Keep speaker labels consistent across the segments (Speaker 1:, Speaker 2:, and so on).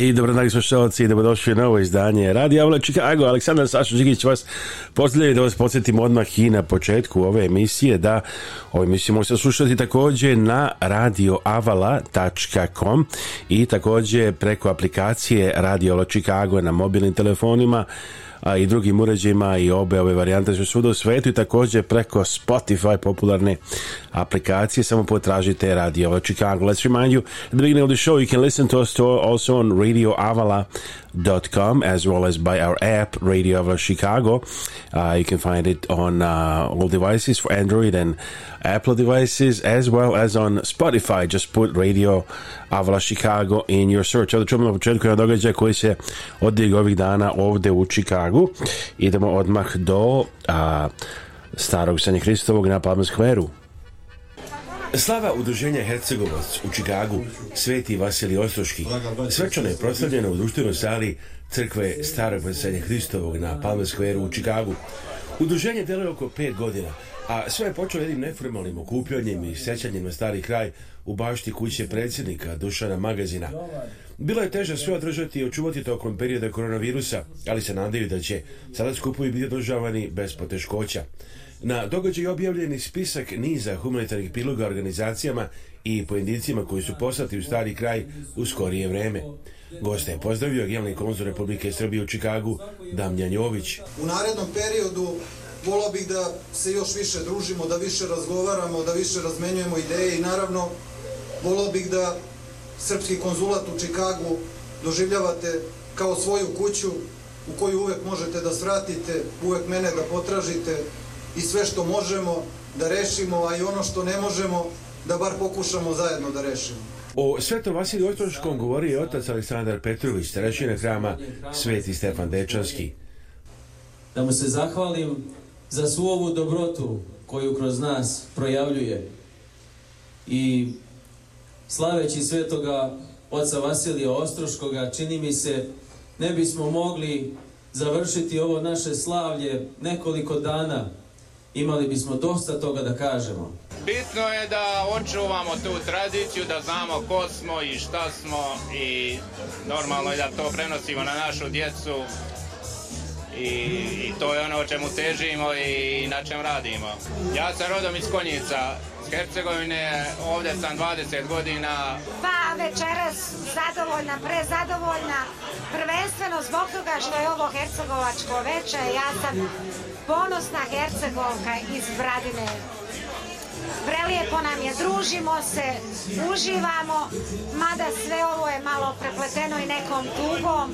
Speaker 1: I dan, slušalci i dobrodošli na ovo izdanje Radio Avala Chicago. Aleksandar Sašo Žigić vas pozdravlja da vas podsjetim odmah i na početku ove emisije da ovo emisiju možete slušati također na radioavala.com i također preko aplikacije Radio Avala Chicago na mobilnim telefonima a i drugim uređajima i obe ove varijante su svuda u svetu i također preko Spotify popularne aplikacije samo potražite Radio Chicago. Let's remind you at the beginning of the show you can listen to us also on Radio Avala com as well as by our app Radio Over Chicago. Uh, you can find it on uh, all devices for Android and Apple devices as well as on Spotify. Just put Radio Avala Chicago in your search. Ovdje čujemo na početku jedan događaja koji se odigra ovih dana ovdje u Chicagu. Idemo odmah do a, uh, starog Sanje Hristovog na Palmer square Slava udruženja Hercegovac u Čikagu, Sveti Vasili Ostroški, svečano je proslavljeno u društvenoj sali crkve Starog Veselja Hristovog na Palme Skveru u Čikagu. Udruženje deluje oko pet godina, a sve je počelo jednim neformalnim okupljanjem i sećanjem na stari kraj u bašti kuće predsjednika Dušana Magazina. Bilo je teže sve održati i očuvati tokom perioda koronavirusa, ali se nadaju da će sada skupovi biti održavani bez poteškoća. Na događaj je objavljeni spisak niza humanitarnih priloga organizacijama i pojedincima koji su poslati u stari kraj u skorije vreme. Goste je pozdravio generalni konzul Republike Srbije u Čikagu, Damljan Jović.
Speaker 2: U narednom periodu volao bih da se još više družimo, da više razgovaramo, da više razmenjujemo ideje i naravno volao bih da srpski konzulat u Čikagu doživljavate kao svoju kuću u koju uvek možete da svratite, uvek mene da potražite, i sve što možemo da rešimo, a i ono što ne možemo da bar pokušamo zajedno da rešimo.
Speaker 1: O Svetom Vasilju Ostroškom govori je otac Aleksandar Petrović, hrama Sveti Stefan Dečanski.
Speaker 3: Da mu se zahvalim za svu ovu dobrotu koju kroz nas projavljuje i slaveći svetoga oca Vasilija Ostroškoga čini mi se ne bismo mogli završiti ovo naše slavlje nekoliko dana imali bismo dosta toga da kažemo.
Speaker 4: Bitno je da očuvamo tu tradiciju, da znamo ko smo i šta smo i normalno je da to prenosimo na našu djecu i, to je ono čemu težimo i na čem radimo. Ja sam rodom iz Konjica, Hercegovine, ovdje sam 20 godina.
Speaker 5: Pa večeras zadovoljna, prezadovoljna, prvenstveno zbog toga što je ovo Hercegovačko veče, ja sam ponosna Hercegovka iz Bradine prelijepo nam je, družimo se, uživamo, mada sve ovo je malo prepleteno i nekom tugom.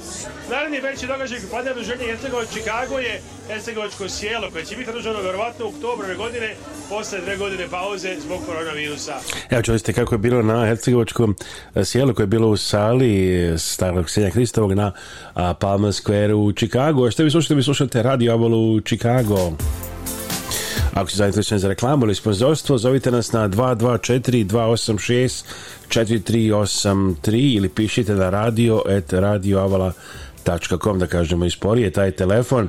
Speaker 6: Naravni veći događaj pripadaju druženje Hercegovac Čikago je Hercegovačko sjelo koje će biti održano verovatno u oktobru godine posle dve godine pauze zbog koronavirusa.
Speaker 1: Evo čuli ste kako je bilo na Hercegovačkom e, sjelu koje je bilo u sali e, starog Senja Kristovog na Palma Square u Čikago. Što vi slušate? Vi slušate Radio Avalu u Čikagu. Ako ste zainteresovani za reklamu ili sponzorstvo, zovite nas na 224 286 4383 ili pišite na radio at radioavala da kažemo isporije taj telefon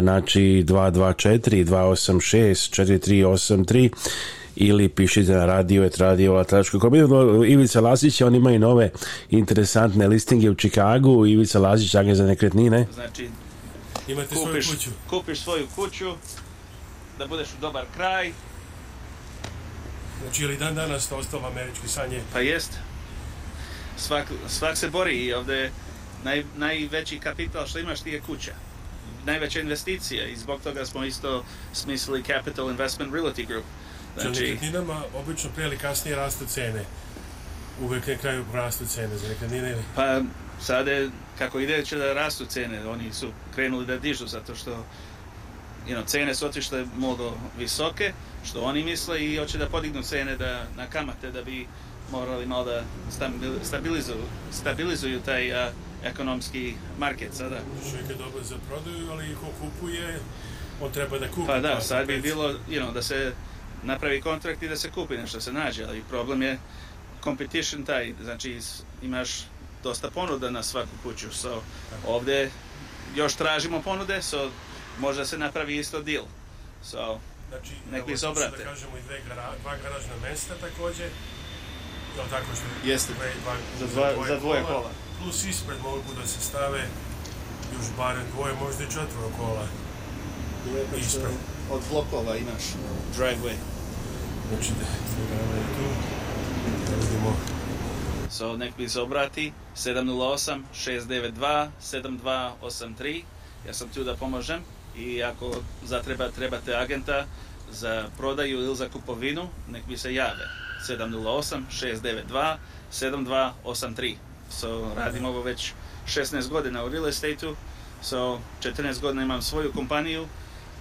Speaker 1: znači 224 286 4383 ili pišite na radio et radio Ivica Lasić, on ima i nove interesantne listinge u Čikagu Ivica Lazić, agen za nekretnine znači
Speaker 7: imate kupiš, svoju kuću kupiš svoju kuću da budeš u dobar kraj.
Speaker 8: Znači, li dan danas to ostalo američki sanje?
Speaker 7: Pa jest. Svak, se bori i ovdje najveći kapital što imaš ti je kuća. Najveća investicija i zbog toga smo isto smislili Capital Investment Realty Group.
Speaker 8: Znači, znači- nekretninama obično prije ili kasnije rastu cene. Uvijek na kraju rastu cene za nekretnine
Speaker 7: Pa sada kako ide će da rastu cene. Oni su krenuli da dižu zato što you know, cene su otišle mnogo visoke, što oni misle i hoće da podignu cene da, na kamate da bi morali malo da stabilizuju, stabilizuju taj a, ekonomski market sada.
Speaker 8: Čovjek je dobro za prodaju, ali ko kupuje, on treba da kupi.
Speaker 7: Pa da, sad bi bilo you know, da se napravi kontrakt i da se kupi nešto se nađe, ali problem je competition taj, znači imaš dosta ponuda na svaku kuću, so ovdje još tražimo ponude, so možda se napravi isto deal. So, znači, nek mi se obrate.
Speaker 8: Da kažemo
Speaker 7: i dve
Speaker 8: gara, dva garažna mesta također, no, tako što Jeste.
Speaker 7: Dve, dva, za, dva, dvoje za dvoje kola, kola.
Speaker 8: Plus ispred mogu da se stave još bare dvoje, možda
Speaker 7: i
Speaker 8: četvoro kola.
Speaker 7: ispred. E, od Vlokova imaš driveway.
Speaker 8: Znači
Speaker 7: da je tu. Da vidimo. So, nek mi se obrati 708 692 7283. Ja sam tu da pomožem i ako zatreba trebate agenta za prodaju ili za kupovinu, nek mi se jave. 708 692 7283. So, radim ovo već 16 godina u real estate-u, so 14 godina imam svoju kompaniju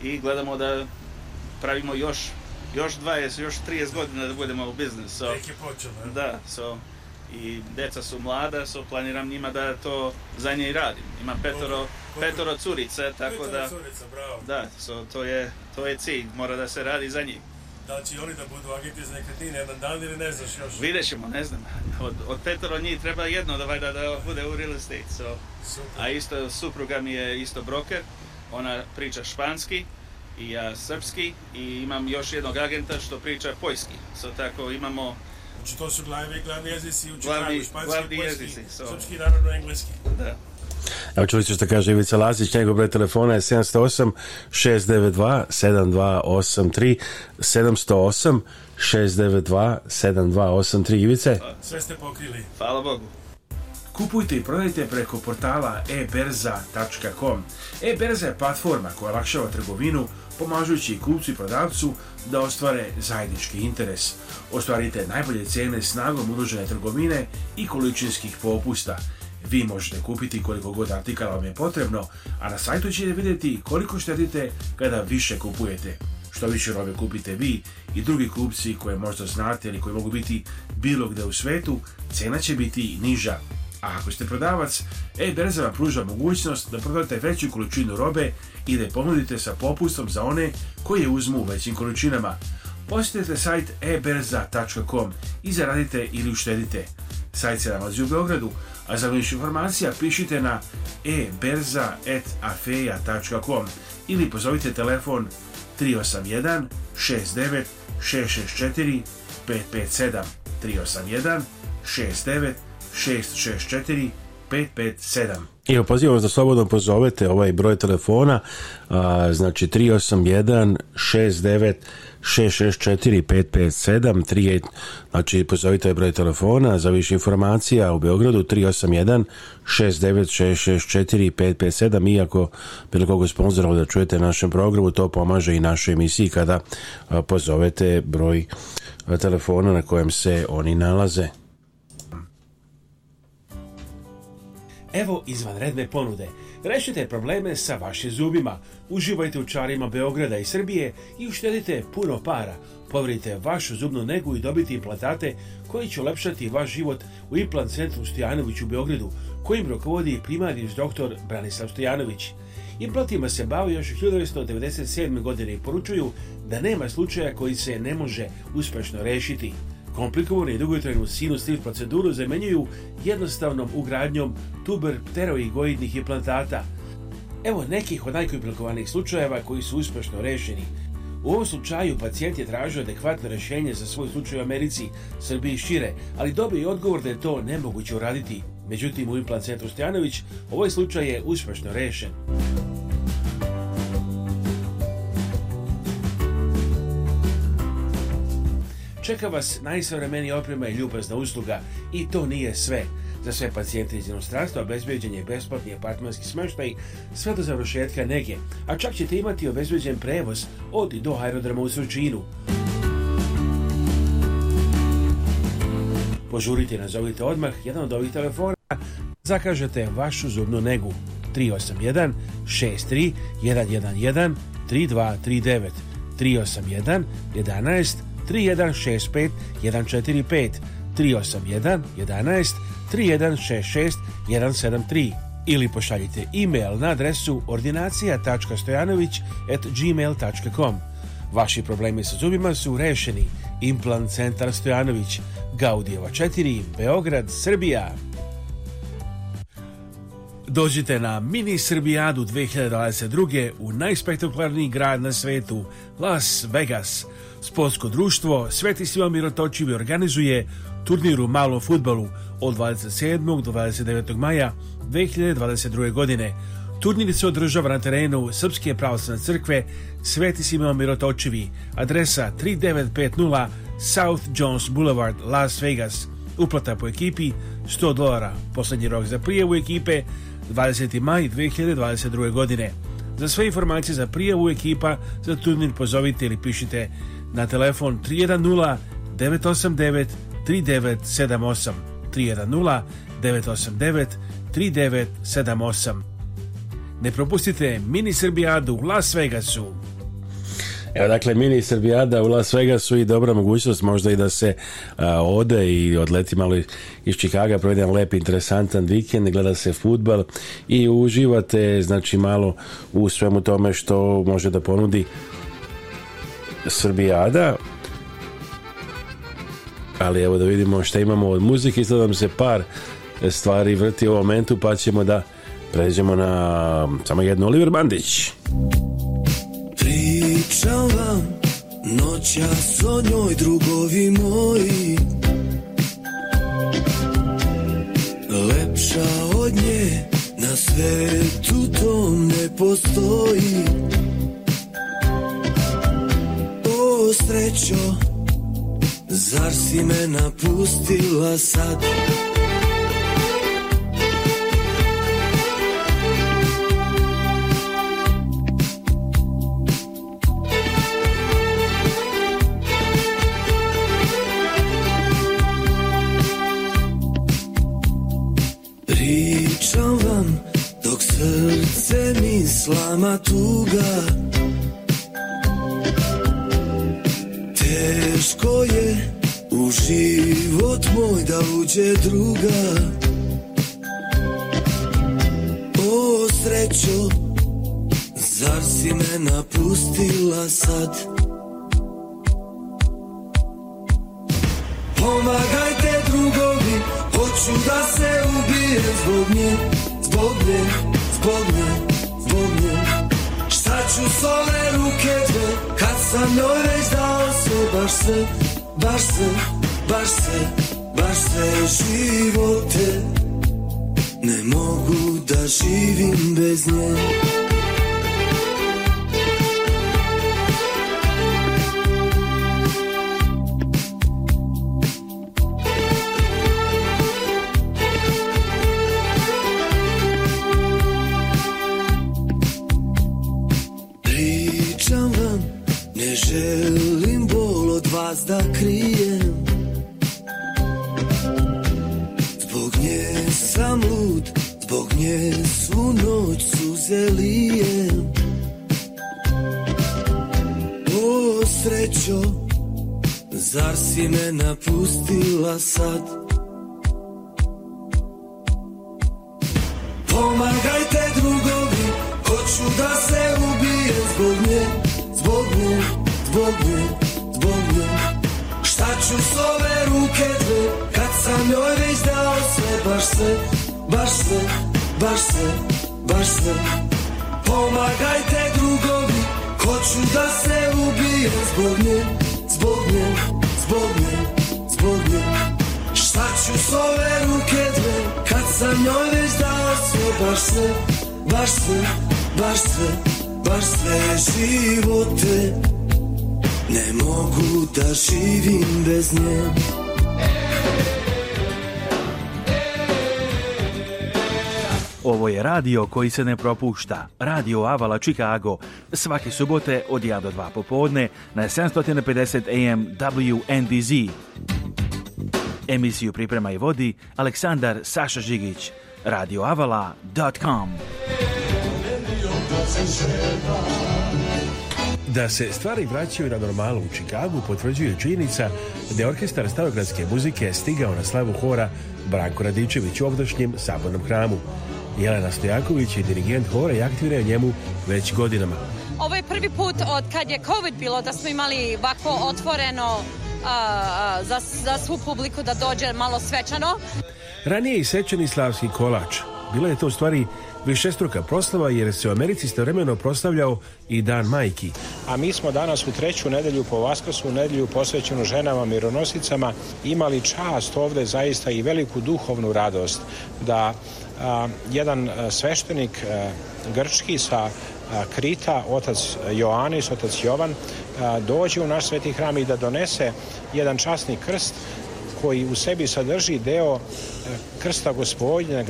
Speaker 7: i gledamo da pravimo još još 20, još 30 godina da budemo u biznisu. So,
Speaker 8: Tek je
Speaker 7: počelo, Da, so i deca su mlada, so planiram njima da to za nje i radim. Ima petoro, petoro curice, tako da...
Speaker 8: Curica, bravo.
Speaker 7: Da, so, to, je, to je cilj, mora da se radi za njih.
Speaker 8: Da će oni da budu agenti za nekretnine jedan dan ili ne znaš još?
Speaker 7: Vidjet ćemo, ne znam. Od, od petoro njih treba jedno da da bude u real estate. So. A isto, supruga mi je isto broker, ona priča španski i ja srpski i imam još jednog agenta što priča pojski, So tako imamo
Speaker 1: Znači to su glavni, glavni jezici u Čikagu, španski, poljski, srpski, naravno engleski. Da. Evo čuli ste što kaže Ivica Lazić, njegov broj telefona je 708 692 7283 708 692 7283 Ivice. Pa, Sve ste pokrili. Hvala Bogu. Kupujte i prodajte preko portala eberza.com. Eberza je platforma koja lakšava trgovinu, pomažući i kupcu i prodavcu da ostvare zajednički interes. Ostvarite najbolje cijene snagom udružene trgovine i količinskih popusta. Vi možete kupiti koliko god artikala vam je potrebno, a na sajtu ćete vidjeti koliko štedite kada više kupujete. Što više robe kupite vi i drugi kupci koje možda znate ili koji mogu biti bilo gdje u svetu, cena će biti niža. A ako ste prodavac, e-berza vam pruža mogućnost da prodate veću količinu robe i da je ponudite sa popustom za one koje uzmu u većim količinama. Posjetite sajt eberza.com i zaradite ili uštedite. Sajt se nalazi u Beogradu, a za više informacija pišite na eberza.afeja.com ili pozovite telefon 381 69 664 557 69 664 557. I pozivam vas da slobodno pozovete ovaj broj telefona, a, znači 381 69 664 557 znači pozovite ovaj broj telefona za više informacija u Beogradu 381 69 664 557 iako bilo kogu sponzora da čujete našem programu to pomaže i našoj emisiji kada a, pozovete broj telefona na kojem se oni nalaze. Evo izvanredne ponude. Rešite probleme sa vašim zubima. Uživajte u čarima Beograda i Srbije i uštedite puno para. povrite vašu zubnu negu i dobiti implantate koji će ulepšati vaš život u implant centru Stojanović u Beogradu, kojim rukovodi primarius doktor Branislav Stojanović. Implantima se bavi još 1997. godine i poručuju da nema slučaja koji se ne može uspešno rešiti. Komplikovanu i dugotrajnu sinus lift proceduru zamenjuju jednostavnom ugradnjom tuber pteroigoidnih implantata. Evo nekih od najkomplikovanijih slučajeva koji su uspješno rešeni. U ovom slučaju pacijent je tražio adekvatno rešenje za svoj slučaj u Americi, Srbiji i šire, ali dobio je odgovor da je to nemoguće uraditi. Međutim, u implant centru Stojanović ovaj slučaj je uspješno rešen. Čeka vas najsavremenija oprema i ljubazna usluga i to nije sve. Za sve pacijente iz inostranstva obezbeđen je besplatni apartmanski smještaj sve do završetka nege, a čak ćete imati obezbeđen prevoz od i do aerodroma u sučinu. Požurite i nazovite odmah jedan od ovih telefona, zakažete vašu zubnu negu 381 63 111 3239 381 11 3165 145 381 11 3166 173 ili pošaljite e-mail na adresu gmail.com Vaši problemi sa zubima su rešeni. Implant centar Stojanović, Gaudijeva 4, Beograd, Srbija. Dođite na Mini Srbijadu 2022. u najspektakularniji grad na svetu, Las Vegas – Sportsko društvo Sveti Sivan Mirotočivi organizuje turnir u malom futbalu od 27. do 29. maja 2022. godine. Turnir se održava na terenu Srpske pravoslavne crkve Sveti Simeo Mirotočivi, adresa 3950 South Jones Boulevard, Las Vegas. Uplata po ekipi 100 dolara. Poslednji rok za prijavu ekipe 20. maj 2022. godine. Za sve informacije za prijavu ekipa za turnir pozovite ili pišite na telefon 310 989 3978 310 989 3978. Ne propustite mini Srbijadu u Las Vegasu. Evo dakle, mini Srbijada u Las Vegasu i dobra mogućnost možda i da se ode i odleti malo iz Čikaga, provede jedan lep, interesantan vikend, gleda se futbal i uživate znači malo u svemu tome što može da ponudi Srbijada ali evo da vidimo šta imamo od muzike sad nam se par stvari vrti u ovom momentu pa ćemo da pređemo na samo jednu Oliver Bandić Pričam vam noćas o njoj drugovi moji Lepša od nje na svetu tom ne postoji srećo Zar si me napustila sad? Pričam vam dok srce mi slama tuga neka uđe druga O srećo Zar si me napustila sad Pomagajte drugovi Hoću da se ubijem zbog nje Zbog nje, zbog nje, zbog nje Šta ću s ove ruke dve Kad sam njoj već dao sve Baš sve, baš sve, baš sve Baš sve živote Ne mogu da živim bez nje Pričam vam Ne želim bol od vas da krije. Zar si me napustila sad? Pomagajte drugovi, hoću da se ubijem zbog nje, zbog nje, zbog nje, zbog nje. Šta ću s ove ruke dve, kad sam joj već dao sve, baš sve, baš sve, baš sve, baš sve. Pomagajte drugovi, hoću da se ubijem zbog nje, zbog nje, zbog nje, zbog nje Šta ću s ove ruke dve Kad sam njoj već dao sve Baš sve, baš sve, baš sve Baš sve živote Ne mogu da živim bez nje Ovo je radio koji se ne propušta. Radio Avala Chicago. Svake subote od 1 do 2 popodne na 750 AM WNDZ. Emisiju priprema i vodi Aleksandar Saša Žigić. radioavala.com Da se stvari vraćaju na normalu u Čikagu potvrđuje činjenica da je orkestar starogradske muzike stigao na slavu hora Branko Radičević u ovdašnjem sabornom hramu. Jelena Stojaković dirigent hora i aktivira njemu već godinama.
Speaker 9: Ovo je prvi put od kad je COVID bilo da smo imali ovako otvoreno za, za svu publiku da dođe malo svečano.
Speaker 1: Ranije i sečeni slavski kolač. Bila je to u stvari višestruka proslava jer se u Americi istovremeno proslavljao i Dan majki.
Speaker 10: A mi smo danas u treću nedelju po Vaskrsu, u nedelju posvećenu ženama mironosicama, imali čast ovde, zaista i veliku duhovnu radost da jedan sveštenik grčki sa Krita, otac Joanis, otac Jovan, dođe u naš sveti hram i da donese jedan časni krst koji u sebi sadrži deo e, krsta gospodnjeg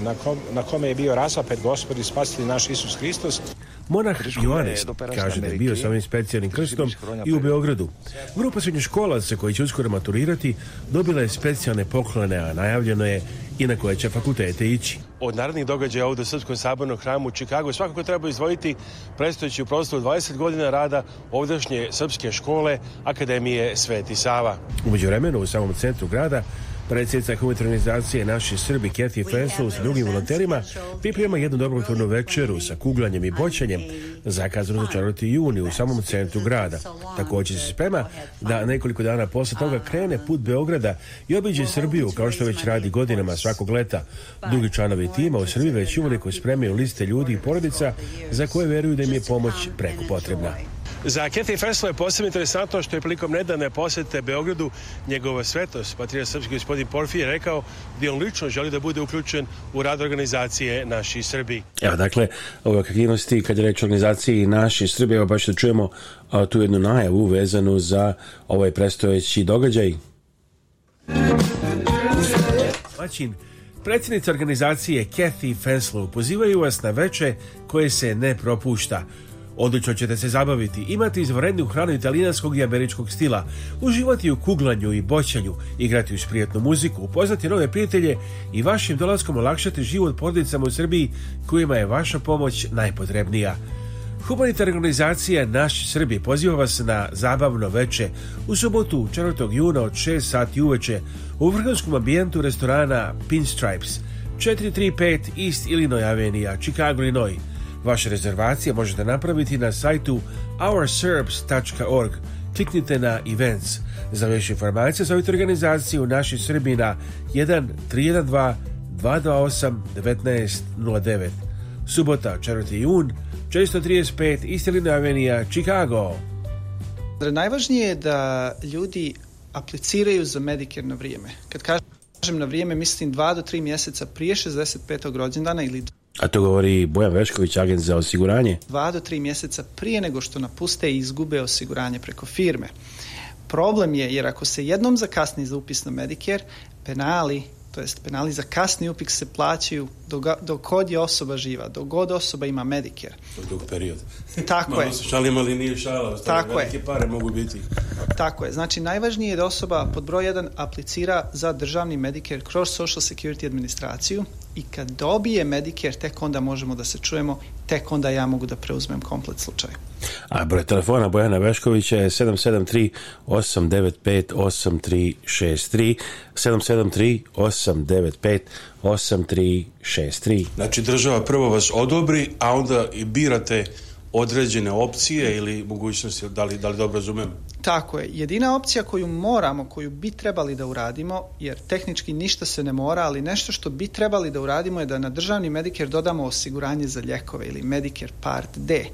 Speaker 10: na, kome je bio razapet gospod i spasiti naš Isus Hristos.
Speaker 1: Monah Joanes kaže da je bio sa ovim specijalnim krstom i u Beogradu. Grupa srednjoškolaca koji će uskoro maturirati dobila je specijalne poklone, a najavljeno je i na koje će fakultete ići
Speaker 11: od narodnih događaja ovdje u Srpskom sabornom hramu u Čikagu svakako treba izdvojiti predstojeći u prostoru 20 godina rada ovdašnje srpske škole Akademije Sveti Sava.
Speaker 1: Umeđu vremenu u samom centru grada Predsjednica humanitarnizacije naši Srbi Kathy Fensu s drugim volonterima priprema jednu dobrotvornu večeru sa kuglanjem i boćanjem zakazano za 4. juni u samom centru grada. Također se sprema da nekoliko dana poslije toga ah. krene put Beograda i obiđe Srbiju kao što već radi godinama svakog leta. Dugi članovi tima u Srbiji već uvijek spremaju liste ljudi i porodica za koje veruju da im je pomoć preko potrebna.
Speaker 11: Za Kathy Fesla je posebno interesantno što je prilikom nedane posjete Beogradu njegova svetost, patrija srpski gospodin Porfije, rekao gdje on lično želi da bude uključen u rad organizacije Naši Srbi.
Speaker 1: Evo, dakle, ove aktivnosti kad je reč o organizaciji Naši Srbi, evo baš da čujemo a, tu jednu najavu vezanu za ovaj prestojeći događaj. Maćin, predsjednica organizacije Kathy Fenslow pozivaju vas na veče koje se ne propušta – Odlično ćete se zabaviti, imati izvrednu hranu italijanskog i američkog stila, uživati u kuglanju i boćanju, igrati uz prijetnu muziku, upoznati nove prijatelje i vašim dolaskom olakšati život porodicama u Srbiji kojima je vaša pomoć najpotrebnija. Humanitarna organizacija Naš Srbi poziva vas na zabavno veče u subotu 4. juna od 6 sati uveče u vrhunskom ambijentu restorana Pinstripes 435 East Illinois Avenija, Chicago, Illinois. Vaše rezervacije možete napraviti na sajtu ourserbs.org. Kliknite na Events. Za više informacije zovite organizaciju Naši Srbi na 1 312 228 1909. Subota, 4. jun, 435 Istelina Avenija, Chicago.
Speaker 12: Najvažnije je da ljudi apliciraju za Medicare na vrijeme. Kad kažem na vrijeme, mislim 2 do 3 mjeseca prije 65. rođendana ili
Speaker 1: a to govori Bojan Vešković, agent za osiguranje.
Speaker 12: Dva do tri mjeseca prije nego što napuste i izgube osiguranje preko firme. Problem je jer ako se jednom zakasni za upis na Medicare, penali, to jest penali za kasni upis se plaćaju dok
Speaker 13: god
Speaker 12: je osoba živa, dok god osoba ima Medicare.
Speaker 13: Dug period.
Speaker 12: Tako
Speaker 13: Malo se šalim, ali nije šala. Tako je. pare mogu biti.
Speaker 12: Tako je. Znači, najvažnije je da osoba pod broj 1 aplicira za državni Medicare kroz Social Security administraciju i kad dobije Medicare, tek onda možemo da se čujemo, tek onda ja mogu da preuzmem komplet slučaj.
Speaker 1: A broj telefona Bojana Veškovića je 773-895-8363 773-895-8363 8363.
Speaker 13: Znači država prvo vas odobri, a onda i birate određene opcije ili mogućnosti, da li, da li dobro razumijem?
Speaker 12: Tako je. Jedina opcija koju moramo, koju bi trebali da uradimo, jer tehnički ništa se ne mora, ali nešto što bi trebali da uradimo je da na državni Medicare dodamo osiguranje za ljekove ili Medicare Part D,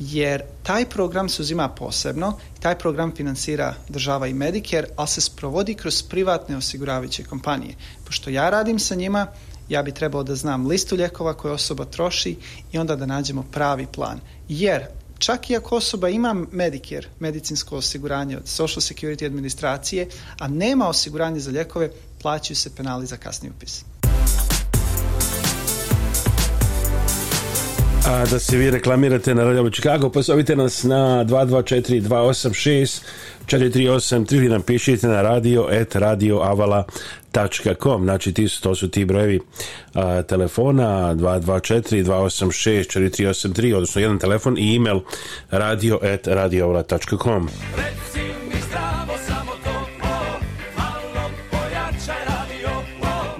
Speaker 12: jer taj program se uzima posebno, taj program financira država i Medicare, ali se sprovodi kroz privatne osiguravajuće kompanije. Pošto ja radim sa njima, ja bi trebao da znam listu lijekova koje osoba troši i onda da nađemo pravi plan. Jer čak i ako osoba ima Medicare, medicinsko osiguranje od Social Security administracije, a nema osiguranje za lijekove, plaćaju se penali za kasni upis.
Speaker 1: a, da se vi reklamirate na Radio Chicago, pozovite nas na 224 286 438 ili nam pišite na radio at radioavala.com znači ti su, to su ti brojevi a, telefona 224 286 4383 odnosno jedan telefon i email mail radio at radioavala.com Reci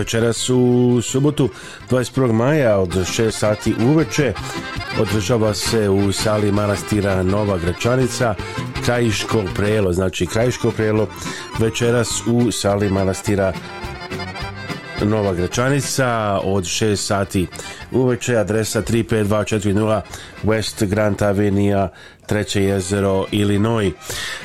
Speaker 1: Večeras u subotu 21. maja od 6 sati uveče održava se u sali manastira Nova Gračanica Krajiško prelo, znači Krajiško prelo večeras u sali manastira Nova Gračanica od 6 sati uveče, adresa 35240 West Grant Avenue Treće jezero, Illinois.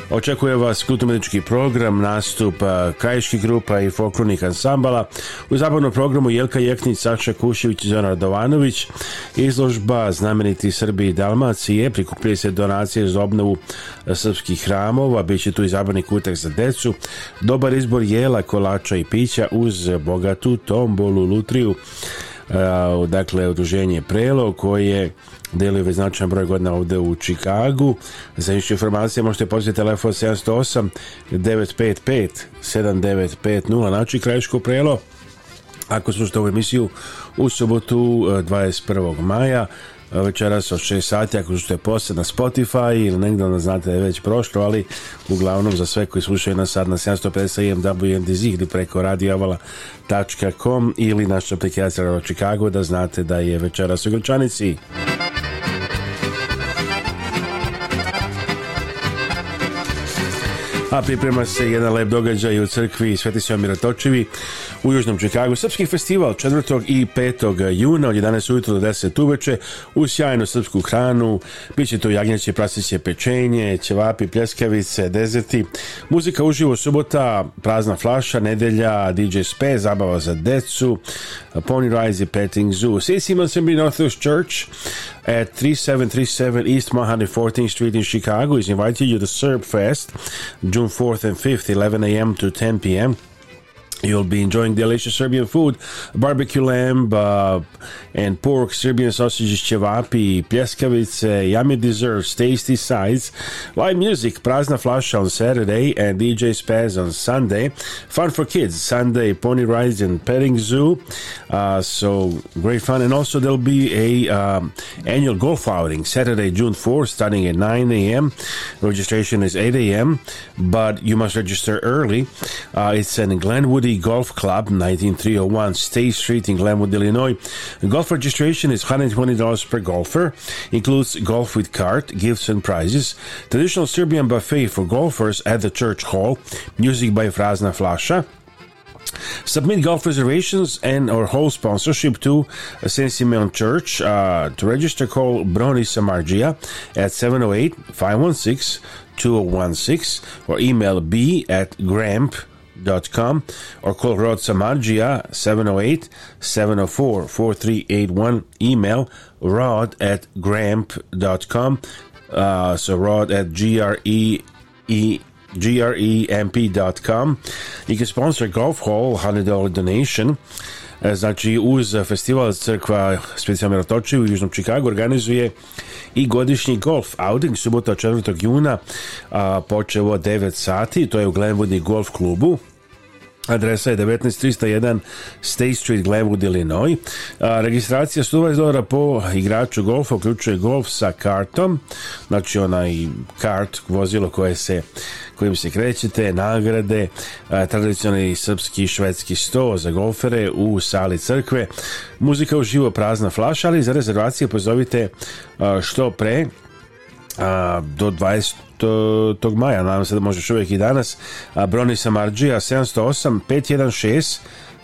Speaker 1: Očekuje vas kulturnički program, nastup krajiških grupa i folklornih ansambala. U zabavnom programu Jelka Jeknić, Saša Kušević i Zoran Radovanović. Izložba znameniti Srbiji i Dalmacije. prikuplje se donacije za obnovu srpskih hramova. Biće tu i zabavni kutak za decu. Dobar izbor jela, kolača i pića uz bogatu tombolu, lutriju E, dakle udruženje Prelo koje deluje već značajan broj godina ovdje u Čikagu. Za više informacije možete pozvati telefon 708 955 7950 znači Krajiško Prelo. Ako su slušate ovu emisiju u subotu 21. E, maja večeras od 6 sati ako ste poslije na Spotify ili negdje da znate je već prošlo, ali uglavnom za sve koji slušaju nas sad na 750 MWNDZ ili preko radiovala.com ili naša aplikacija Chicago da znate da je večeras u Grčanici. a priprema se jedan lep događaj u crkvi Sveti Sjomira Točevi u Južnom Čikagu. Srpski festival 4. i 5. juna od 11. ujutro do 10. uveče u sjajnu srpsku hranu. Biće to jagnjeće, prasiće, pečenje, ćevapi, pljeskavice, dezerti. Muzika uživo subota, prazna flaša, nedelja, DJ Spe, zabava za decu, Pony Rise i Petting Zoo.
Speaker 14: St. Simon's North Northwest Church at 3737 East 114th Street in Chicago is inviting you to Serb Fest, June June 4th and 5th, 11 a.m. to 10 p.m. You'll be enjoying delicious Serbian food, barbecue lamb uh, and pork, Serbian sausages, cevapi, pljeskavice, yummy desserts, tasty sides, live music, Prazna Flasha on Saturday and DJ Spaz on Sunday. Fun for kids, Sunday, pony rides and petting zoo. Uh, so great fun. And also there'll be a um, annual golf outing Saturday, June 4th, starting at 9 a.m. Registration is 8 a.m., but you must register early. Uh, it's in Glenwoodie. Golf Club, 19301 State Street in Glenwood, Illinois. Golf registration is $120 per golfer, includes golf with cart, gifts and prizes, traditional Serbian buffet for golfers at the church hall, music by Frazna Flasha, Submit golf reservations and or whole sponsorship to St. Simeon Church. Uh, to register, call Broni Samargia at 708 516 2016 or email b at gramp.com com or call Rod Samargia 708-704-4381 email rod at gramp.com uh, so rod at dot com you can sponsor golf hall $100 donation E, znači uz festival crkva Svetica Mirotoči u Južnom Čikagu organizuje i godišnji golf outing subota 4. juna a, počeo 9 sati to je u Glenwoodi golf klubu Adresa je 19301 State Street, Glenwood, Illinois. A, registracija 120 dolara po igraču golfa, uključuje golf sa kartom, znači onaj kart, vozilo koje se kojim se krećete, nagrade, e, tradicionalni srpski i švedski sto za golfere u sali crkve, muzika u živo, prazna flaša, ali za rezervacije pozovite e, što pre, e, do 20 maja, nadam se da možeš uvijek i danas, Broni Marđija 708 516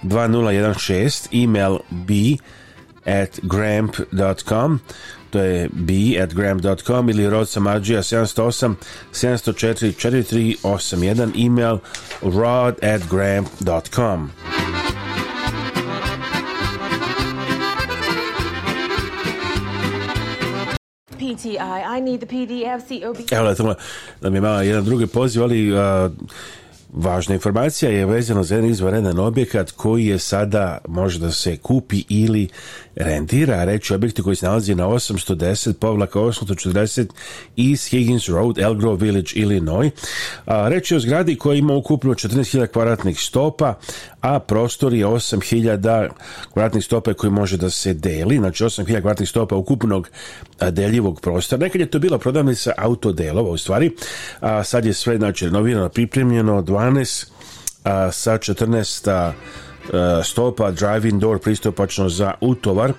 Speaker 14: 2016, email b at gramp.com to je bi ili rod samadžija 708 704 4381 email rod at gram.com
Speaker 1: PTI, I need the PDF, COB. Evo da, da mi je malo jedan drugi poziv, ali Važna informacija je vezano za jedan izvanredan objekat koji je sada može da se kupi ili rentira, reći objekti koji se nalazi na 810 povlaka 840 East Higgins Road, Elgrove Village, Illinois. Reći je o zgradi koja ima ukupno 14.000 kvadratnih stopa, a prostor je 8.000 kvadratnih stopa koji može da se deli, znači 8.000 kvadratnih stopa ukupnog deljivog prostora. Nekad je to bila prodavnica autodelova, u stvari, a sad je sve znači, renovirano, pripremljeno, 12 a, sa 14 Eh, stopa driving door pristupačno za utovar.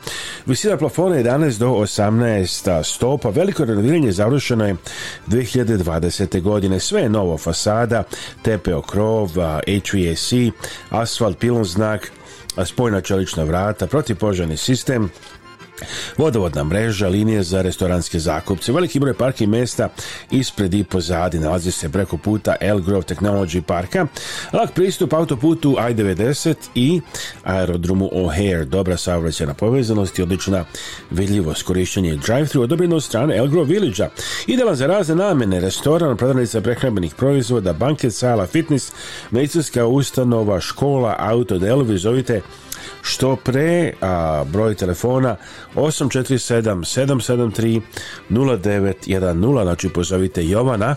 Speaker 1: Visina plafona 11 do 18 stopa. Veliko renoviranje završeno je 2020. godine. Sve je novo fasada, tepeo krov, HVAC, eh, asfalt, pilon znak, eh, spojna čelična vrata, protipožani sistem, Vodovodna mreža, linije za restoranske zakupce, veliki broj parki mesta ispred i pozadi nalazi se preko puta El Grove Technology parka, lak pristup autoputu I-90 i aerodromu O'Hare, dobra savraćena povezanost i odlična vidljivost, korišćenje drive-thru odobreno od strane El Grove Village-a, idealan za razne namene, restoran, prodavnica prehrambenih proizvoda, banket, sala, fitness, medicinska ustanova, škola, auto, delovi, zovite što pre, a broj telefona 847 773 0910, znači pozovite Jovana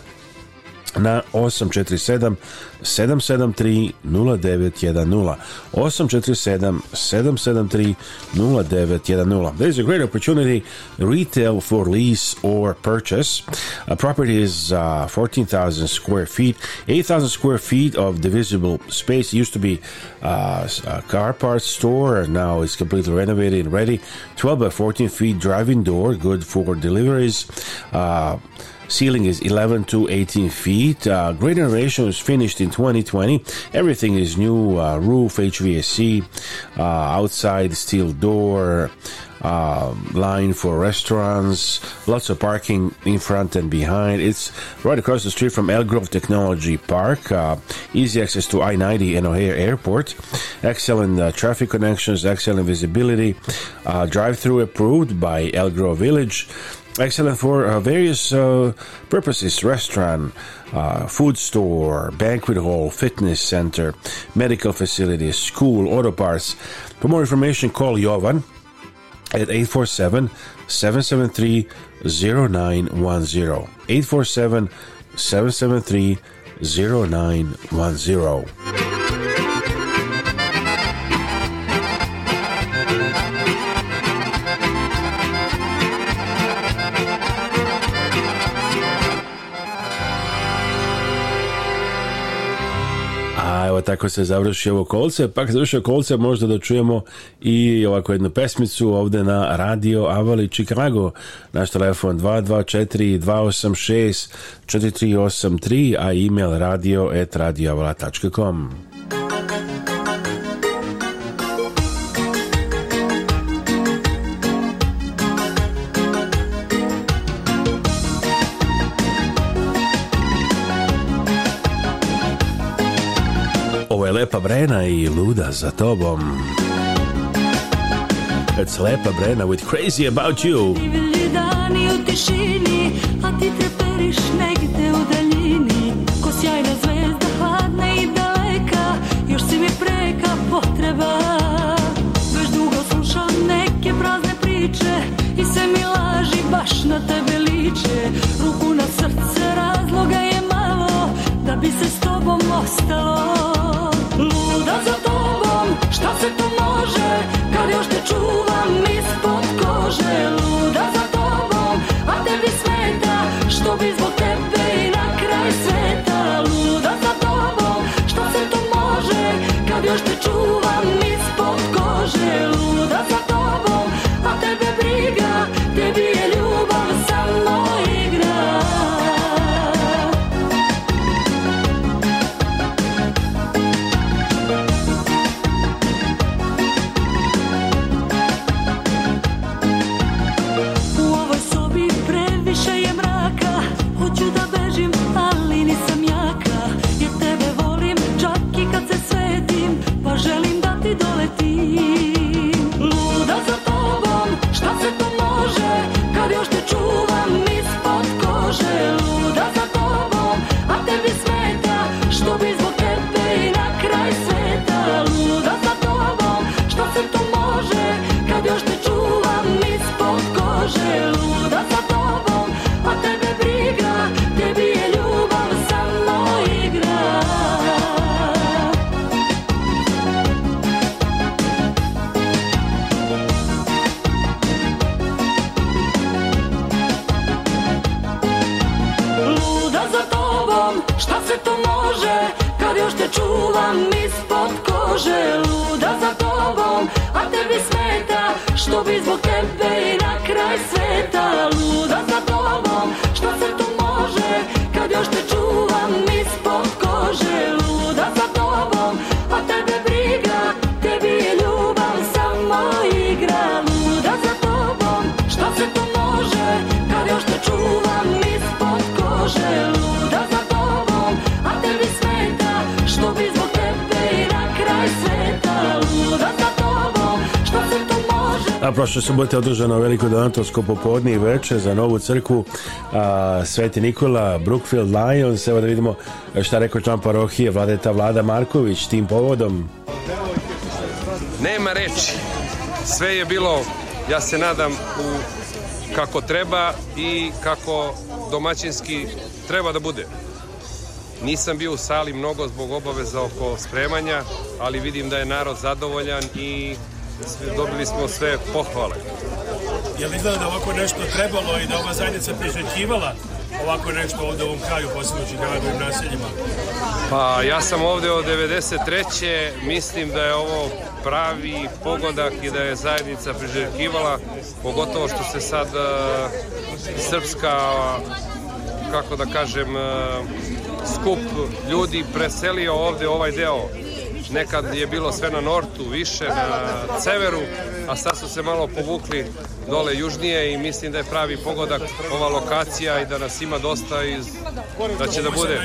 Speaker 1: na 847 773 0910
Speaker 14: 847 773 0910 there's a great opportunity retail for lease or purchase a property is uh, 14,000 square feet 8,000 square feet of divisible space it used to be uh, a car parts store now it's completely renovated and ready 12 by 14 feet driving door good for deliveries uh, Ceiling is 11 to 18 feet. Uh, Great Innovation is finished in 2020. Everything is new uh, roof, HVAC, uh, outside steel door. Uh, line for restaurants, lots of parking in front and behind. It's right across the street from Elgrove Technology Park. Uh, easy access to I 90 and O'Hare Airport. Excellent uh, traffic connections, excellent visibility. Uh, drive through approved by Elgrove Village excellent for uh, various uh, purposes restaurant, uh, food store, banquet hall, fitness center, medical facilities, school, auto parts. For more information, call Jovan at 847 773 0910. 847 773 0910.
Speaker 1: evo tako se završi ovo kolce, pak završio kolce možda da čujemo i ovako jednu pesmicu ovdje na Radio Avali Chicago, naš telefon 224 286 4383, a email radio at radioavala.com. je Lepa Brena i Luda za tobom. It's Lepa Brena with Crazy About You.
Speaker 15: Divlji dani u tišini, a ti treperiš negde u daljini. Ko sjajna zvezda, hladna i daleka, još si mi preka potreba. Već dugo slušam neke prazne priče i se mi laži baš na tebe liče. Ruku na srce razloga je malo, da bi se s tobom ostalo. Luda za tobom, šta se to može Kad još te čuvam ispod
Speaker 1: subote održano veliko donatorsko popodne i večer za novu crkvu a, Sveti Nikola, Brookfield Lions. Evo da vidimo šta rekao član parohije, vladeta Vlada Marković tim povodom.
Speaker 16: Nema reči. Sve je bilo, ja se nadam, u kako treba i kako domaćinski treba da bude. Nisam bio u sali mnogo zbog obaveza oko spremanja, ali vidim da je narod zadovoljan i dobili smo sve pohvale.
Speaker 17: Je li da ovako nešto trebalo i da ova zajednica priželjkivala ovako nešto ovdje u ovom kraju, posebno u Čikagu i naseljima?
Speaker 16: Pa ja sam ovdje od 93. Mislim da je ovo pravi pogodak i da je zajednica priželjkivala, pogotovo što se sad e, srpska, kako da kažem, e, skup ljudi preselio ovdje ovaj deo Nekad je bilo sve na nortu, više na severu, a sad su se malo povukli dole južnije i mislim da je pravi pogodak ova lokacija i da nas ima dosta iz... da će da bude.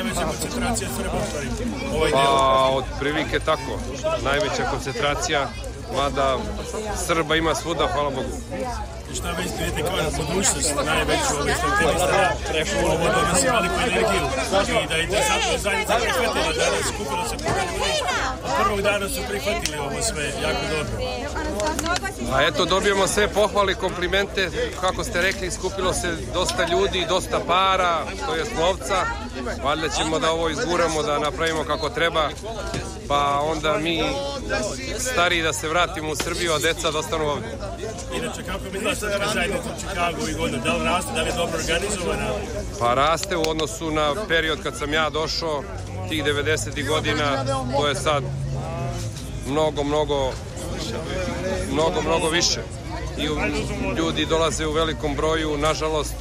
Speaker 16: Pa, od prilike tako. Najveća koncentracija, mada Srba ima svuda, hvala Bogu.
Speaker 17: Šta mislite vidite kao na budućnost najveću ovih aktivista, ovo da nas veliku pa energiju i da je interesantno zajednica prihvatila danas, skupilo se puno prvog
Speaker 16: dana
Speaker 17: su
Speaker 16: prihvatili ovo
Speaker 17: sve, jako dobro.
Speaker 16: A pa eto, dobijemo sve pohvale, komplimente, kako ste rekli, skupilo se dosta ljudi, dosta para, to je slovca valjda ćemo da ovo izguramo, da napravimo kako treba, pa onda mi stari da se vratimo u Srbiju, a deca da ostanu ovdje. Inače,
Speaker 17: kako mi znaš, zajednica u Čikagu i godinu? Da li raste, da li je dobro organizovana?
Speaker 16: Pa raste u odnosu na period kad sam ja došao, tih 90. godina, to je sad mnogo, mnogo, mnogo, mnogo više. I ljudi dolaze u velikom broju, nažalost,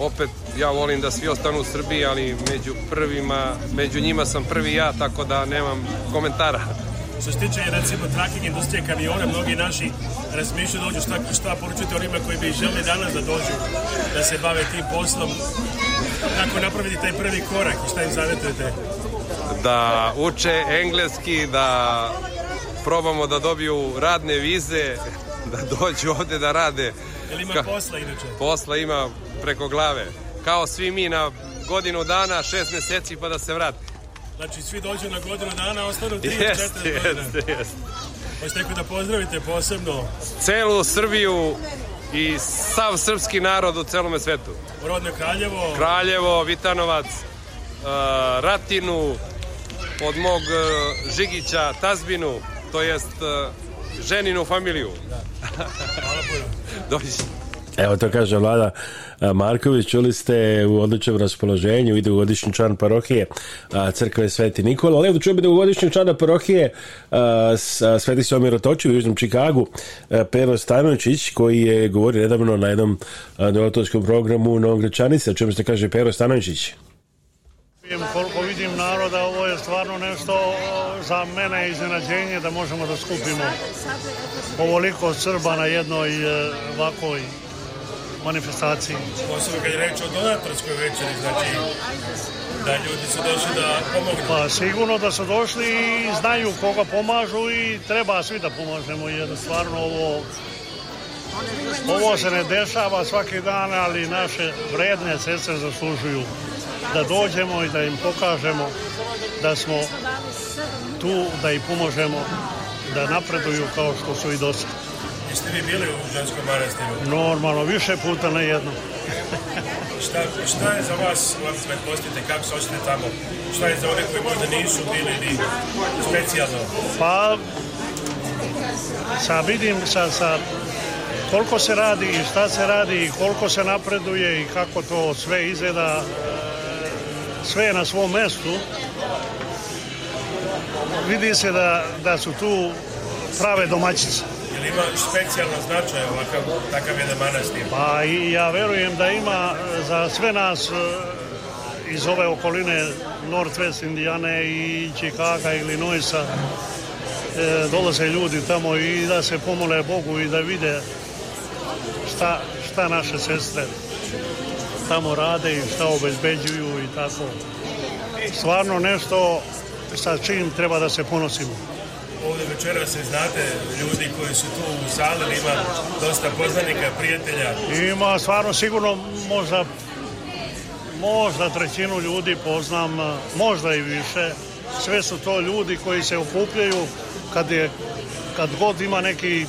Speaker 16: opet ja volim da svi ostanu u Srbiji, ali među prvima, među njima sam prvi ja, tako da nemam komentara.
Speaker 17: Što se tiče recimo tracking industrije kamiona, mnogi naši razmišljaju dođu šta, šta poručiti onima koji bi želi danas da dođu da se bave tim poslom. Ako napraviti taj prvi korak i šta im zavetujete?
Speaker 16: Da uče engleski, da probamo da dobiju radne vize, da dođu ovdje da rade.
Speaker 17: Jel ima posla inače?
Speaker 16: Posla ima preko glave. Kao svi mi na godinu dana, šest mjeseci pa da se vrati.
Speaker 17: Znači svi dođu na godinu dana, ostanu 3 yes,
Speaker 16: 4 godine.
Speaker 17: Jeste, jeste. Hoćete da pozdravite posebno?
Speaker 16: Celu Srbiju i sav srpski narod u celom svetu.
Speaker 17: Rodno Kraljevo.
Speaker 16: Kraljevo, Vitanovac, e, Ratinu, od mog e, Žigića, Tazbinu, to jest e, ženinu familiju.
Speaker 1: Da. Hvala puno. Dođi. Evo to kaže Vlada Marković, čuli ste u odličnom raspoloženju, ide u godišnji član parohije crkve Sveti Nikola, ali evo bi da u godišnji člana parohije Sveti Somir mirotočio u Južnom Čikagu, Pero Stanovićić koji je govorio nedavno na jednom novotonskom programu u Novom o čemu se kaže Pero Stanovićić
Speaker 18: Koliko vidim naroda, ovo je stvarno nešto za mene iznenađenje da možemo da skupimo ovoliko Srba na jednoj e, ovakoj manifestaciji. Posebno kad
Speaker 17: je
Speaker 18: reč o donatorskoj
Speaker 17: večeri, znači da ljudi su došli da pomogu?
Speaker 18: Pa sigurno da su došli i znaju koga pomažu i treba svi da pomažemo jer stvarno ovo ovo se ne dešava svaki dan, ali naše vredne sestre zaslužuju da dođemo i da im pokažemo da smo tu, da im pomožemo da napreduju kao što su i do
Speaker 17: ste vi bili u ženskom manastiru?
Speaker 18: Normalno, više puta na jednom.
Speaker 17: šta, šta je za vas, ako me postite, kako
Speaker 18: se očite
Speaker 17: tamo? Šta je za
Speaker 18: one koji možda
Speaker 17: nisu bili
Speaker 18: ni
Speaker 17: specijalno?
Speaker 18: Pa, sa vidim, sa, sa koliko se radi i šta se radi i koliko se napreduje i kako to sve izgleda e, sve je na svom mestu vidi se da, da su tu prave domaćice
Speaker 17: ima specijalno značaj ovakav, takav
Speaker 18: jedan manastir? Pa i ja verujem da ima e, za sve nas e, iz ove okoline Northwest Indijane i Chicaga, Illinoisa e, dolaze ljudi tamo i da se pomole Bogu i da vide šta, šta naše sestre tamo rade i šta obezbeđuju i tako. Stvarno nešto sa čim treba da se ponosimo
Speaker 17: ovdje večera se znate ljudi koji su tu u sali, ima dosta
Speaker 18: poznanika,
Speaker 17: prijatelja.
Speaker 18: Ima stvarno sigurno možda možda trećinu ljudi poznam, možda i više. Sve su to ljudi koji se okupljaju kad, je, kad god ima neki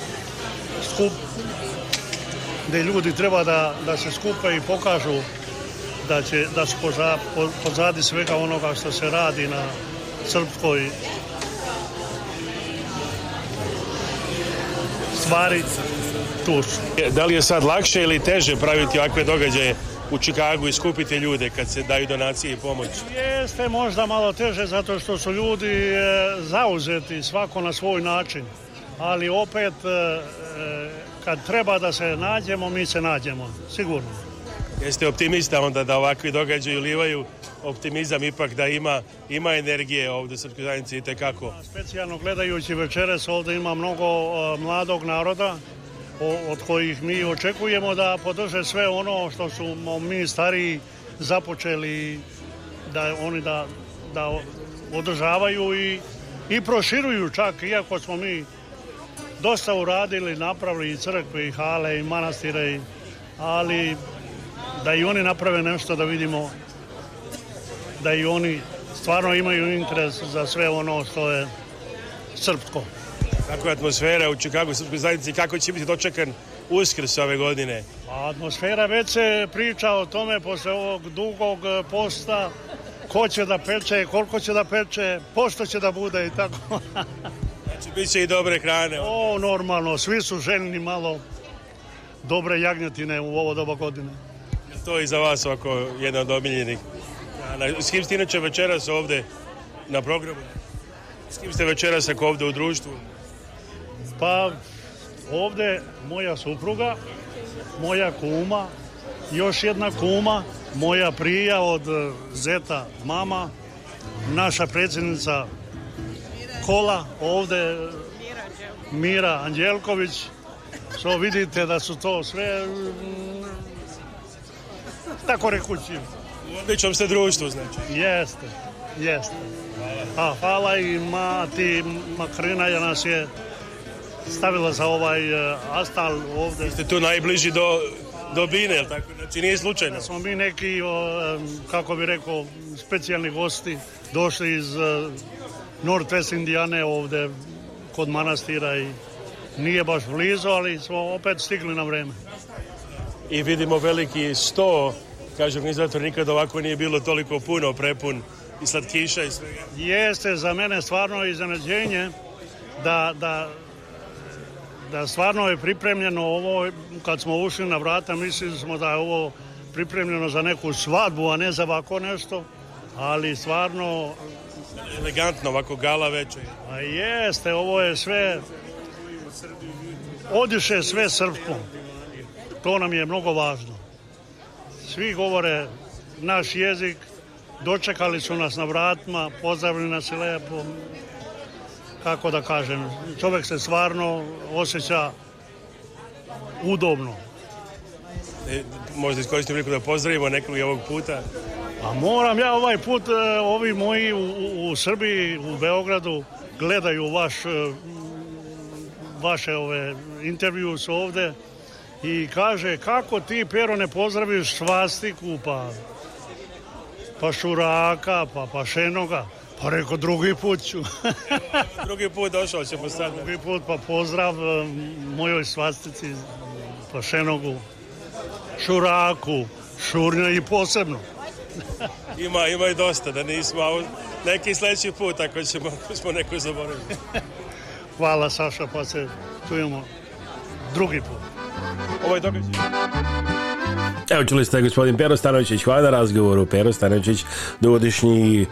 Speaker 18: skup gdje ljudi treba da, da se skupe i pokažu da, će, da su pozadi svega onoga što se radi na srpskoj stvari tu.
Speaker 1: E, da li je sad lakše ili teže praviti ovakve događaje u Čikagu i skupiti ljude kad se daju donacije i pomoć?
Speaker 18: Jeste možda malo teže zato što su ljudi e, zauzeti svako na svoj način. Ali opet e, kad treba da se nađemo, mi se nađemo. Sigurno.
Speaker 1: Jeste optimista onda da ovakvi događaji livaju? optimizam ipak da ima, ima energije ovdje u Srpskoj zajednici i
Speaker 18: Specijalno gledajući večeras ovdje ima mnogo e, mladog naroda od kojih mi očekujemo da podrže sve ono što su mi stari započeli da oni da, održavaju i, i proširuju čak iako smo mi dosta uradili, napravili i crkve i hale i manastire, ali da i oni naprave nešto da vidimo da i oni stvarno imaju interes za sve ono što je srpsko.
Speaker 1: Kako je atmosfera u Čikagu srpskoj zajednici, kako će biti dočekan uskrs ove godine?
Speaker 18: Pa, atmosfera već se priča o tome posle ovog dugog e, posta, ko će da peče, koliko će da peče, pošto će da bude i tako.
Speaker 1: znači, bit će i dobre hrane.
Speaker 18: O, normalno, svi su željni malo dobre jagnjatine u ovo doba godine.
Speaker 1: Je to i za vas ovako jedna od omiljenih s kim ste inače večeras ovdje na programu? S kim ste večeras ako ovdje u društvu?
Speaker 18: Pa ovdje moja supruga, moja kuma, još jedna kuma, moja prija od eh, zeta mama, naša predsjednica kola ovdje eh, Mira Anđelković. Što vidite da su to sve mm, tako rekući
Speaker 1: u odličnom ste društvu, znači.
Speaker 18: Jeste, jeste. Hvala. A hvala i mati Makrina je nas je stavila za ovaj e, astal ovdje.
Speaker 1: ste tu najbliži do, dobine, tako? Znači nije slučajno.
Speaker 18: smo mi neki, kako bi rekao, specijalni gosti došli iz North e, Northwest Indijane ovdje kod manastira i nije baš blizu, ali smo opet stigli na vrijeme.
Speaker 1: I vidimo veliki sto Kaže organizator, nikad ovako nije bilo toliko puno prepun i slatkiša i svega.
Speaker 18: Jeste za mene stvarno iznenađenje da, da, da stvarno je pripremljeno ovo, kad smo ušli na vrata, mislili smo da je ovo pripremljeno za neku svadbu, a ne za ovako nešto, ali stvarno...
Speaker 1: Elegantno, ovako gala večer.
Speaker 18: A jeste, ovo je sve... Odiše sve srpsko. To nam je mnogo važno svi govore naš jezik, dočekali su nas na vratima, pozdravili nas lepo, kako da kažem, čovjek se stvarno osjeća udobno.
Speaker 1: E, možda iskoristim priliku da pozdravimo nekog i ovog puta.
Speaker 18: A moram ja ovaj put, e, ovi moji u, u Srbiji, u Beogradu, gledaju vaš, e, vaše ove intervju su ovdje i kaže kako ti Pero ne pozdraviš svastiku pa pa šuraka pa pašenoga pa, pa rekao drugi put ću
Speaker 1: drugi put došao će pa sad
Speaker 18: drugi put pa pozdrav e, mojoj svastici pa Šenogu, šuraku šurnja i posebno
Speaker 1: ima, ima i dosta da nismo neki sljedeći put ako ćemo, smo neko zaboravili
Speaker 18: hvala Saša pa se čujemo drugi put
Speaker 1: ovaj događaj. Evo čuli ste gospodin Pero Stanovićić, hvala na razgovoru. Pero Stanovićić, dugodišnji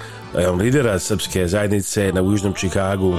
Speaker 1: lidera srpske zajednice na Južnom Čikagu.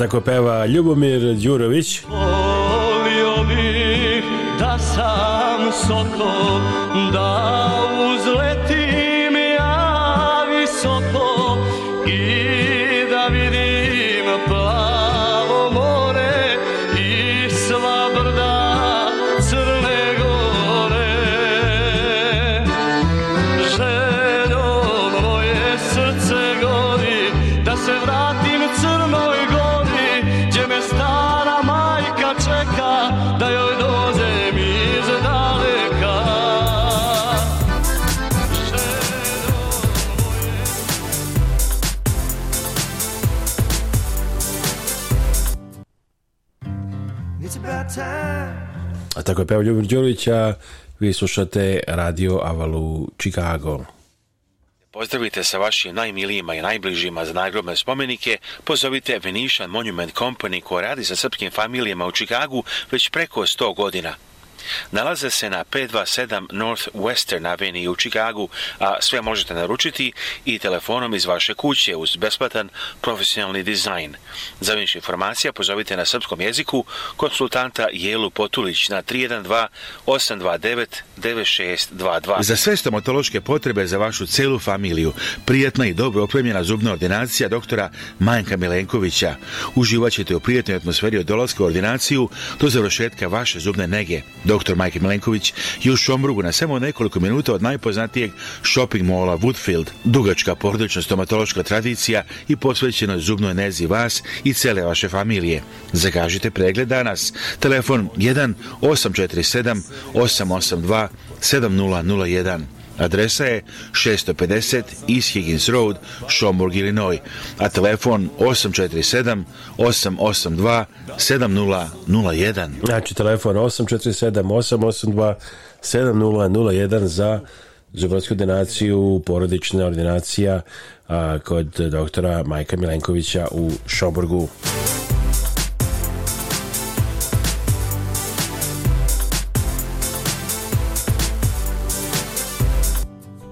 Speaker 1: tako peva Ljubomir Đurović. Volio bih da sam soko, da Tako je peo Ljubir vi slušate Radio Avalu Chicago.
Speaker 19: Pozdravite sa vašim najmilijima i najbližima za nagrobne spomenike, pozovite Venetian Monument Company koja radi sa srpskim familijama u Čikagu već preko 100 godina. Nalaze se na 527 North Western Avenue u Chicagu, a sve možete naručiti i telefonom iz vaše kuće uz besplatan profesionalni dizajn. Za više informacija pozovite na srpskom jeziku konsultanta Jelu Potulić na 312-829-9622.
Speaker 20: Za sve stomatološke potrebe za vašu celu familiju, prijatna i dobro opremljena zubna ordinacija doktora Majnka Milenkovića. Uživat u prijatnoj atmosferi od dolaska u ordinaciju do završetka vaše zubne nege dr. Mike Milenković je u Šombrugu na samo nekoliko minuta od najpoznatijeg shopping mola Woodfield. Dugačka porodična stomatološka tradicija i posvećeno zubnoj nezi vas i cele vaše familije. Zagažite pregled danas. Telefon 1 847 882 7001. Adresa je 650 East Higgins Road, Šomburg, Illinois, a telefon 847 882 7001.
Speaker 1: Znači telefon 847 882 7001 za zubarsku ordinaciju, porodična ordinacija a, kod doktora Majka Milenkovića u Šoborgu.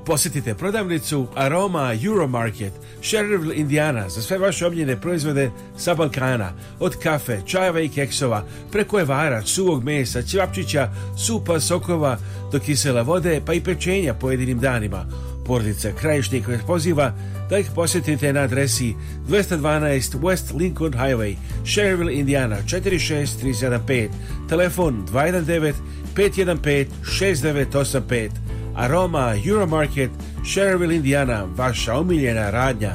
Speaker 21: Posjetite prodavnicu Aroma Euromarket, Sherrville, Indiana za sve vaše omljene proizvode sa Balkana, od kafe, čajeva i keksova, preko evara, suvog mesa, ćevapčića, supa, sokova, do kisela vode pa i pečenja pojedinim danima. Porodica Krajišnik vas poziva da ih posjetite na adresi 212 West Lincoln Highway, Sherrville, Indiana 46375, telefon 219 515 6985 Aroma, Euromarket, Sherville, Indiana, vaša omiljena radnja.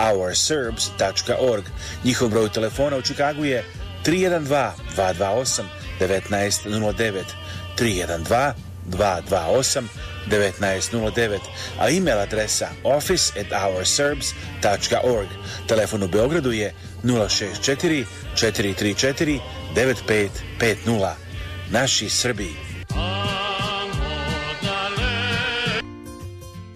Speaker 22: ourserbs.org. Njihov broj telefona u Čikagu je 312-228-1909. 312-228-1909. A e-mail adresa office at ourserbs.org. Telefon u Beogradu je 064 434 9550. Naši Srbiji.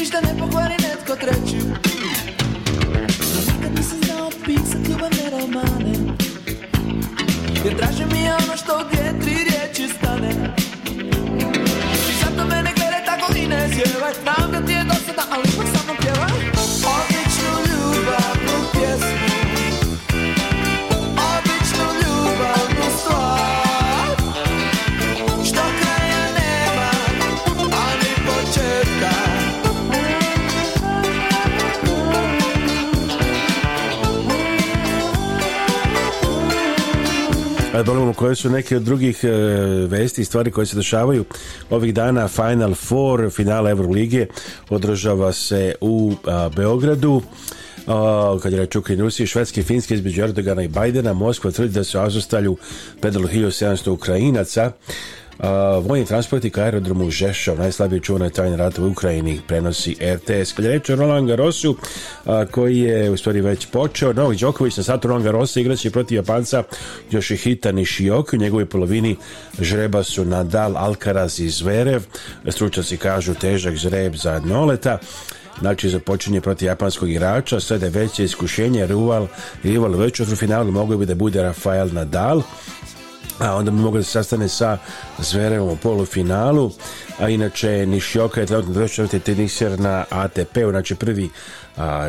Speaker 23: nici de nepohvaren netko treću Nikad nisam znao pisat ljubavne romane
Speaker 1: Jer draže mi je ono što gdje tri riječi stane I zato mene glede tako i ne zjevaj Znam da ti je dosadna, ali ipak sam A pa koje su neke od drugih e, vesti i stvari koje se dešavaju ovih dana Final Four finala Euroligije održava se u Beogradu kad je reč o Rusiji, Švedske i Finske između Erdogana i Bajdena, Moskva tvrdi da se azostalju predalo 1700 Ukrajinaca vojni transporti ka aerodromu Žešov, najslabije čuvane tajne rata u Ukrajini, prenosi RTS. Kada o Roland Garrosu, koji je u stvari već počeo, Novi Đoković na satu Roland Garrosa igraći protiv Japanca još i u njegovoj polovini žreba su Nadal, Alkaraz i Zverev, stručnjaci kažu težak žreb za noleta, znači započinje protiv japanskog igrača, sada je veće iskušenje, rival, rival već u finalu mogu bi da bude Rafael Nadal, a onda bi mogli da se sastane sa Zverevom u polufinalu a inače Nišioka je trenutno teniser na atp znači prvi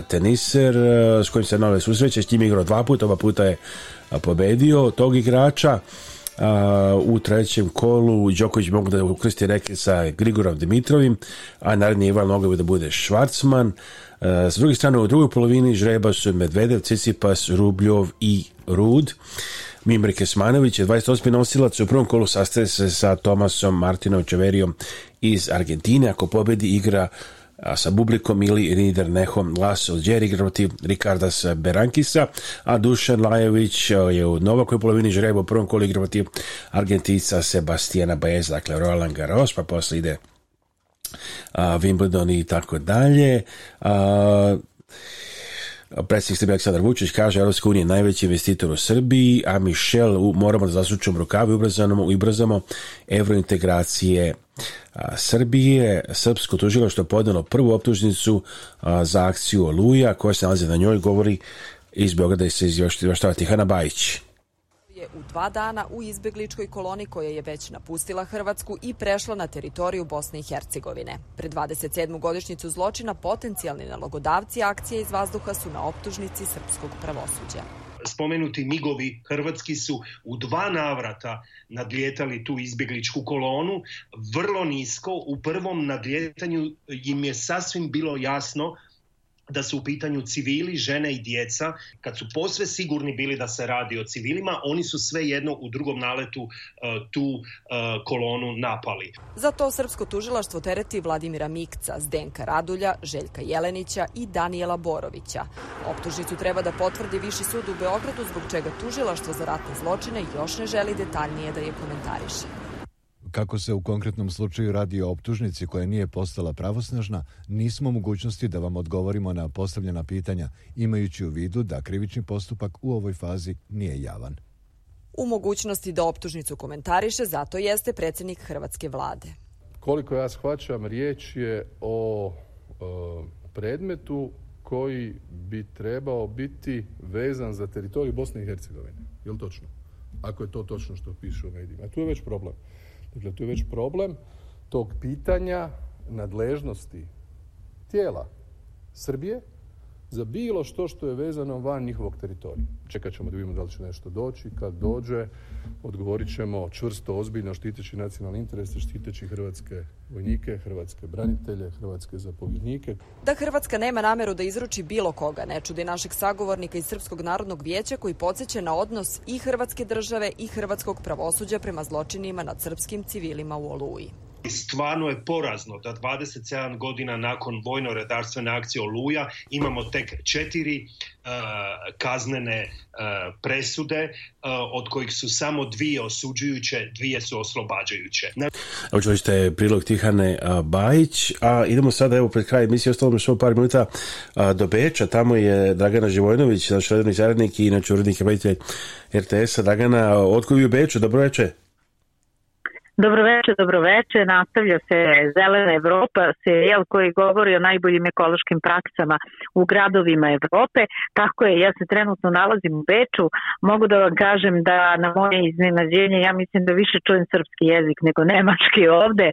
Speaker 1: teniser e, s kojim se nove susreće s tim igrao dva puta, oba puta je a, pobedio tog igrača u trećem kolu Đoković mogu da ukrsti reke sa Grigorom Dimitrovim, a naredni Ivan mogao da bude Švarcman. E, s druge strane, u drugoj polovini žreba su Medvedev, Cisipas, Rubljov i Rud. Mimri Kesmanović je 28. nosilac u prvom kolu sastaje se sa Tomasom Martinom Čeverijom iz Argentine. Ako pobedi igra a sa Bublikom ili Rider Nehom Laso Đeri protiv Rikardas Berankisa, a Dušan Lajević je u novakoj polovini žreba u prvom kolu igra Argentica Sebastijana Baez, dakle Roland Garros, pa posle ide Wimbledon i tako dalje. A, Predsjednik Srbije Aleksandar Vučić kaže Europska unija je najveći investitor u Srbiji, a u moramo da zasučujemo rukavi, ubrzamo, ubrzamo eurointegracije Srbije. Srpsko što je podnijelo prvu optužnicu za akciju Oluja koja se nalazi na njoj, govori iz Beograda i se izvještava Tihana Bajić
Speaker 24: je u dva dana u izbjegličkoj koloni koja je već napustila Hrvatsku i prešla na teritoriju Bosne i Hercegovine. Pre 27. godišnjicu zločina potencijalni nalogodavci akcije iz vazduha su na optužnici srpskog pravosuđa
Speaker 25: spomenuti migovi hrvatski su u dva navrata nadljetali tu izbjegličku kolonu vrlo nisko u prvom nadljetanju im je sasvim bilo jasno da su u pitanju civili, žene i djeca, kad su posve sigurni bili da se radi o civilima, oni su sve jedno u drugom naletu e, tu e, kolonu napali.
Speaker 24: Za to srpsko tužilaštvo tereti Vladimira Mikca, Zdenka Radulja, Željka Jelenića i Danijela Borovića. Optužnicu treba da potvrdi Viši sud u Beogradu, zbog čega tužilaštvo za ratne zločine još ne želi detaljnije da je komentariše.
Speaker 1: Kako se u konkretnom slučaju radi o optužnici koja nije postala pravosnažna, nismo u mogućnosti da vam odgovorimo na postavljena pitanja, imajući u vidu da krivični postupak u ovoj fazi nije javan.
Speaker 24: U mogućnosti da optužnicu komentariše, zato jeste predsjednik Hrvatske vlade.
Speaker 26: Koliko ja shvaćam, riječ je o e, predmetu koji bi trebao biti vezan za teritorij Bosne i Hercegovine. Je li točno? Ako je to točno što piše u medijima. Tu je već problem. Dakle, tu je već problem tog pitanja nadležnosti tijela Srbije za bilo što što je vezano van njihovog teritorija. Čekat ćemo da vidimo da li će nešto doći, kad dođe, odgovorit ćemo čvrsto, ozbiljno, štiteći nacionalne interese, štiteći hrvatske vojnike, hrvatske branitelje, hrvatske zapovjednike.
Speaker 24: Da Hrvatska nema namjeru da izruči bilo koga, ne čudi našeg sagovornika iz Srpskog narodnog vijeća koji podsjeće na odnos i Hrvatske države i Hrvatskog pravosuđa prema zločinima nad srpskim civilima u Oluji.
Speaker 25: Stvarno je porazno da 27 godina nakon vojno-redarstvene akcije Oluja imamo tek četiri e, kaznene e, presude e, od kojih su samo dvije osuđujuće, dvije su oslobađajuće.
Speaker 1: Ovo čuli ste prilog Tihane Bajić, a idemo sada evo pred kraj emisije, ostalo mi par minuta do Beča, tamo je Dragana Živojnović, naš redovni zaradnik i inače urednik RTS-a. Dragana, otkud vi u Beču, dobro večer.
Speaker 27: Dobroveče, dobroveče. Nastavlja se Zelena Evropa, serijal koji govori o najboljim ekološkim praksama u gradovima Evrope. Tako je, ja se trenutno nalazim u Beču. Mogu da vam kažem da na moje iznenađenje, ja mislim da više čujem srpski jezik nego nemački ovde.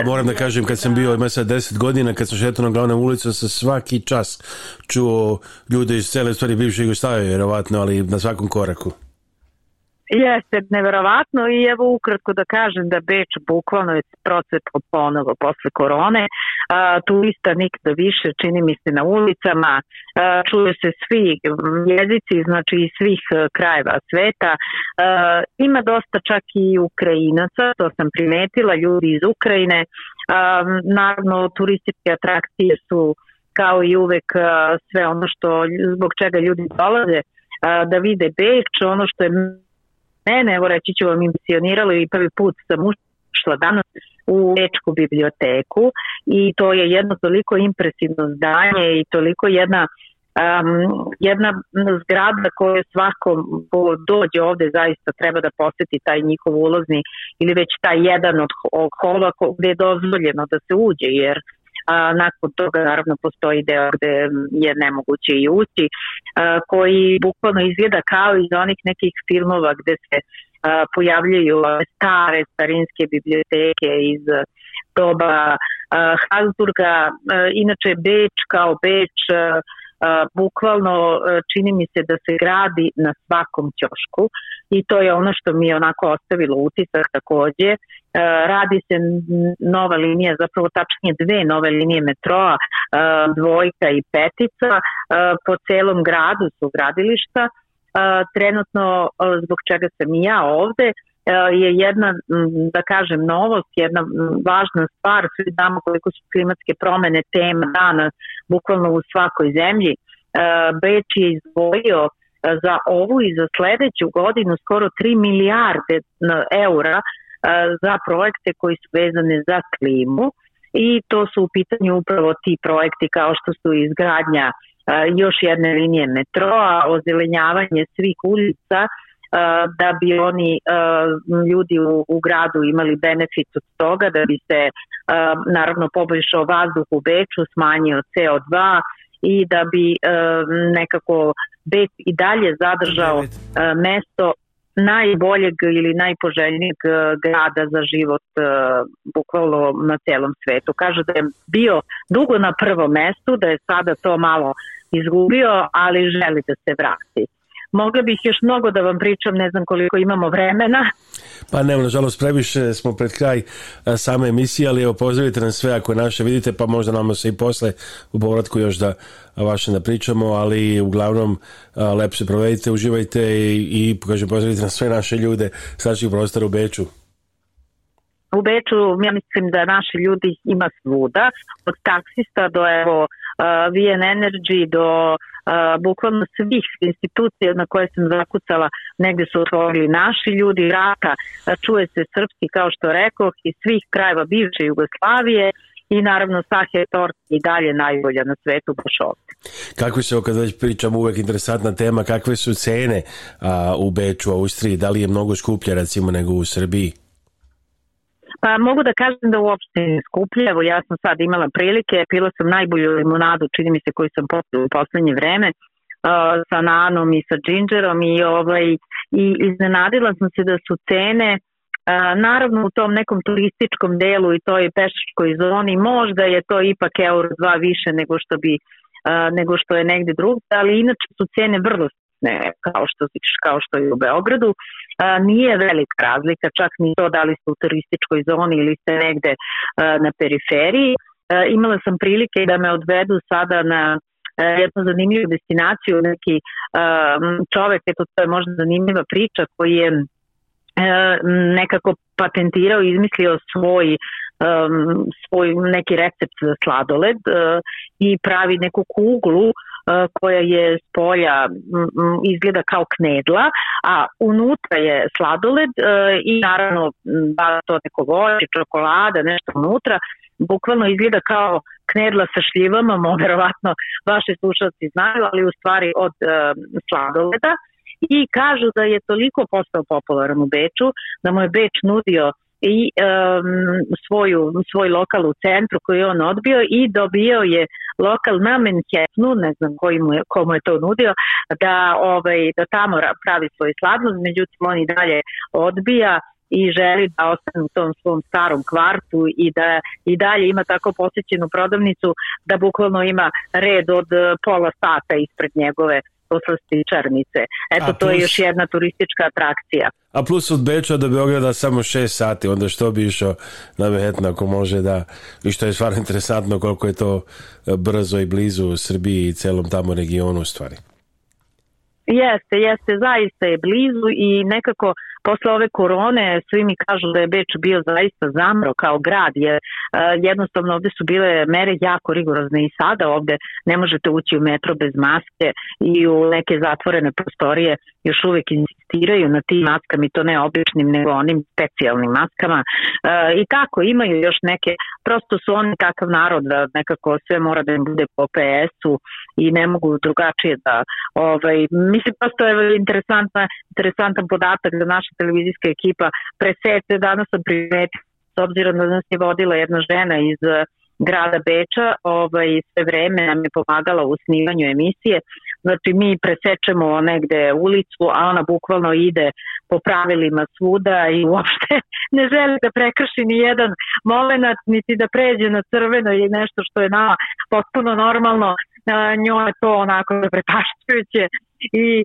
Speaker 1: A moram da kažem, kad sam bio, ima sad deset godina, kad sam šetio na glavnom ulicu, sam svaki čas čuo ljude iz cele stvari bivše Jugoslavije, vjerovatno, ali na svakom koraku.
Speaker 27: Jeste, neverovatno i evo ukratko da kažem da Beč bukvalno je procepao ponovo posle korone, a, turista nikada više čini mi se na ulicama, čuje se svi jezici, znači iz svih e, krajeva sveta, ima dosta čak i Ukrajinaca, to sam primetila, ljudi iz Ukrajine, naravno turističke atrakcije su kao i uvek e, sve ono što zbog čega ljudi dolaze da vide Beč, ono što je mene, evo reći ću vam impresionirali i prvi put sam ušla danas u Ečku biblioteku i to je jedno toliko impresivno zdanje i toliko jedna jedna zgrada koju svako dođe ovdje zaista treba da posjeti taj njihov ulozni ili već taj jedan od hola gdje je dozvoljeno da se uđe jer a nakon toga naravno postoji deo gde je nemoguće i ući, koji bukvalno izgleda kao iz onih nekih filmova gde se pojavljuju stare starinske biblioteke iz doba Habsburga. Inače Beč kao Beč bukvalno e, čini mi se da se gradi na svakom ćošku i to je ono što mi je onako ostavilo utisak također. E, radi se nova linija, zapravo tačnije dve nove linije metroa, e, dvojka i petica, po celom gradu su gradilišta, trenutno zbog čega sam i ja ovde, E, je jedna, da kažem, novost, jedna važna stvar. Svi znamo koliko su klimatske promene tema danas, bukvalno u svakoj zemlji. E, Beč je izdvojio e, za ovu i za sljedeću godinu skoro 3 milijarde eura za projekte koji su vezani za klimu i to su u pitanju upravo ti projekti kao što su izgradnja još jedne linije metroa, ozelenjavanje svih ulica, da bi oni ljudi u, gradu imali benefit od toga, da bi se naravno poboljšao vazduh u Beču, smanjio CO2 i da bi nekako Beč i dalje zadržao mesto najboljeg ili najpoželjnijeg grada za život bukvalno na celom svetu. Kaže da je bio dugo na prvom mestu, da je sada to malo izgubio, ali želi da se vrati. Mogla bih još mnogo da vam pričam, ne znam koliko imamo vremena.
Speaker 1: Pa ne, nažalost, previše smo pred kraj e, same emisije, ali evo, pozdravite nas sve ako naše vidite, pa možda nam se i posle u povratku još da vaše da pričamo, ali uglavnom e, lepo se provedite, uživajte i, i pokažem, pozdravite nas sve naše ljude s naših prostora u Beču.
Speaker 27: U Beču ja mislim da naše ljudi ima svuda, od taksista do evo, e, VN Energy do bukvalno svih institucija na koje sam zakucala, negde su otvorili naši ljudi rata, čuje se srpski kao što rekoh iz svih krajeva bivše Jugoslavije i naravno Sahe Tort i dalje najbolja na svetu baš
Speaker 1: Kako se, kad već pričam uvek interesantna tema, kakve su cene a, u Beču, Austriji, da li je mnogo skuplje recimo nego u Srbiji?
Speaker 27: Pa mogu da kažem da uopšte ne skuplje. Evo ja sam sad imala prilike, pila sam najbolju limonadu, čini mi se koju sam popila u poslednje vreme, sa nanom i sa džinđerom i ovaj i iznenadila sam se da su cene naravno u tom nekom turističkom delu i toj pešičkoj zoni možda je to ipak euro dva više nego što bi nego što je negde drugo, ali inače su cene vrlo ne, kao što, kao što je u Beogradu. A, nije velika razlika, čak ni to da li ste u turističkoj zoni ili ste negde na periferiji. imala sam prilike da me odvedu sada na jednu zanimljivu destinaciju, neki čovek, eto to je možda zanimljiva priča koji je nekako patentirao i izmislio svoj svoj neki recept za sladoled i pravi neku kuglu E, koja je s izgleda kao knedla, a unutra je sladoled e, i naravno da to neko voće, čokolada, nešto unutra, bukvalno izgleda kao knedla sa šljivama, mo, verovatno vaši slušalci znaju, ali u stvari od e, sladoleda i kažu da je toliko postao popularan u Beču, da mu je Beč nudio i svoju, svoj lokal u centru koji je on odbio i dobio je lokal na ne znam je, komu je to nudio, da, ovaj, da tamo pravi svoju sladnost, međutim on i dalje odbija i želi da ostane u tom svom starom kvartu i da i dalje ima tako posjećenu prodavnicu da bukvalno ima red od eh, pola sata ispred njegove poslasti Černice. Eto, plus, to je još jedna turistička atrakcija.
Speaker 1: A plus od Beča do Beograda samo šest sati, onda što bi išao na Manhattan ako može da, i što je stvarno interesantno koliko je to e, brzo i blizu Srbiji i celom tamo regionu u stvari.
Speaker 27: Jeste, jeste, zaista je blizu i nekako posle ove korone svi mi kažu da je Beč bio zaista zamro kao grad jer e, jednostavno ovdje su bile mere jako rigorozne i sada ovdje ne možete ući u metro bez maske i u neke zatvorene prostorije još uvijek insistiraju na tim maskama i to ne običnim nego onim specijalnim maskama e, i tako imaju još neke prosto su oni takav narod da nekako sve mora da im bude po PS-u i ne mogu drugačije da ovaj, mislim prosto je interesantan, podatak za naše televizijska ekipa presete. Danas sam primetila, s obzirom da nas je vodila jedna žena iz e, grada Beča, ovaj, sve vreme nam je pomagala u snimanju emisije. Znači mi presečemo negde ulicu, a ona bukvalno ide po pravilima svuda i uopšte ne želi da prekrši ni jedan molenac, niti da pređe na crveno ili nešto što je na potpuno normalno. Njoj je to onako prepašćujuće i a,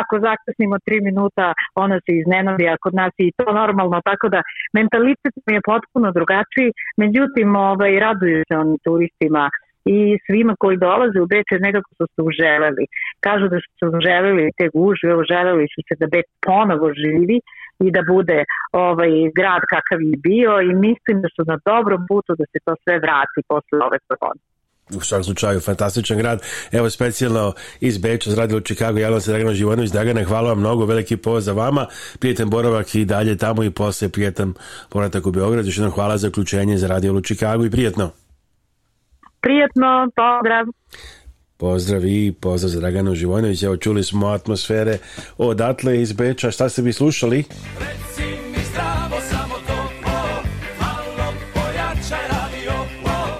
Speaker 27: ako zakasnimo tri minuta ona se iznenadi, a kod nas je i to normalno, tako da mentalitet mi je potpuno drugačiji, međutim ovaj, raduju se oni turistima i svima koji dolaze u Beč nekako su se uželeli. Kažu da su se uželeli te gužve, uželeli su se da Beč ponovo živi i da bude ovaj grad kakav je bio i mislim da su na dobrom putu da se to sve vrati posle ove korone
Speaker 1: u svakom slučaju fantastičan grad. Evo specijalno iz Beča, zradilo u Čikagu, javila se Dragana Živanović. Dragana, hvala vam mnogo, veliki pozdrav za vama. Prijetan boravak i dalje tamo i poslije prijetan povratak u Beograd. Još jednom hvala za uključenje za Radio u Čikagu i prijetno.
Speaker 27: Prijetno, pozdrav.
Speaker 1: Pozdrav i pozdrav za Dragano Živojnović. Evo čuli smo atmosfere odatle iz Beča. Šta ste bi slušali? Reci mi zdravo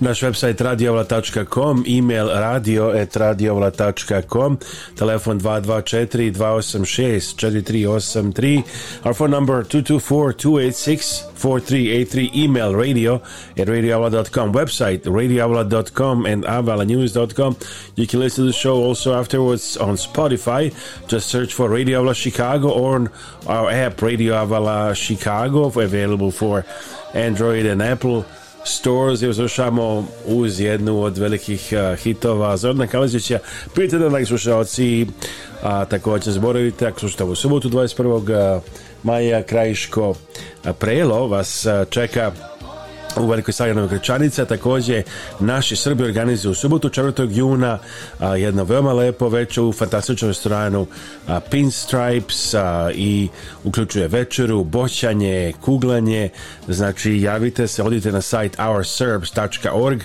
Speaker 1: Naš website radioavla.com, email radio.radioavla.com, telefon 224-286-4383, our phone number 224-286-4383, email radio at radioavla.com, website radioavla.com and avalanews.com. You can listen to the show also afterwards on Spotify. Just search for Radio Avala Chicago or on our app Radio Avala Chicago, available for Android and Apple Stores je slušamo uz jednu od velikih uh, hitova Zorna Kalazića. Pijete da like slušalci, a također zboravite ako slušate u subotu 21. maja Krajiško prelo vas čeka u Velikoj sali Također, naši Srbi organizuju u subotu 4. juna a, jedno veoma lepo večer u fantastičnom restoranu a, Pinstripes i uključuje večeru, boćanje, kuglanje. Znači, javite se, odite na sajt ourserbs.org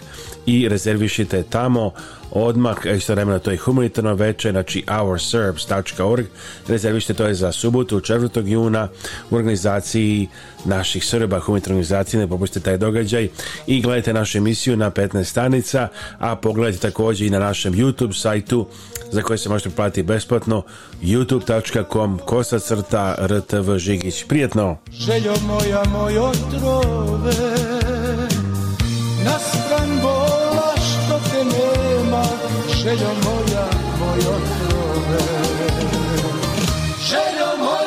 Speaker 1: i rezervišite tamo odmah, vremena, to je humanitarno veče, znači ourserbs.org, rezervište to je za subotu 4. juna u organizaciji naših Srba, humanitarno organizacije, ne popustite taj događaj i gledajte našu emisiju na 15 stanica, a pogledajte također i na našem YouTube sajtu za koje se možete platiti besplatno youtube.com kosa crta rtv žigić. Prijetno! Željo moja moj otrove na stran željo moja, moj otrove. Željo moja,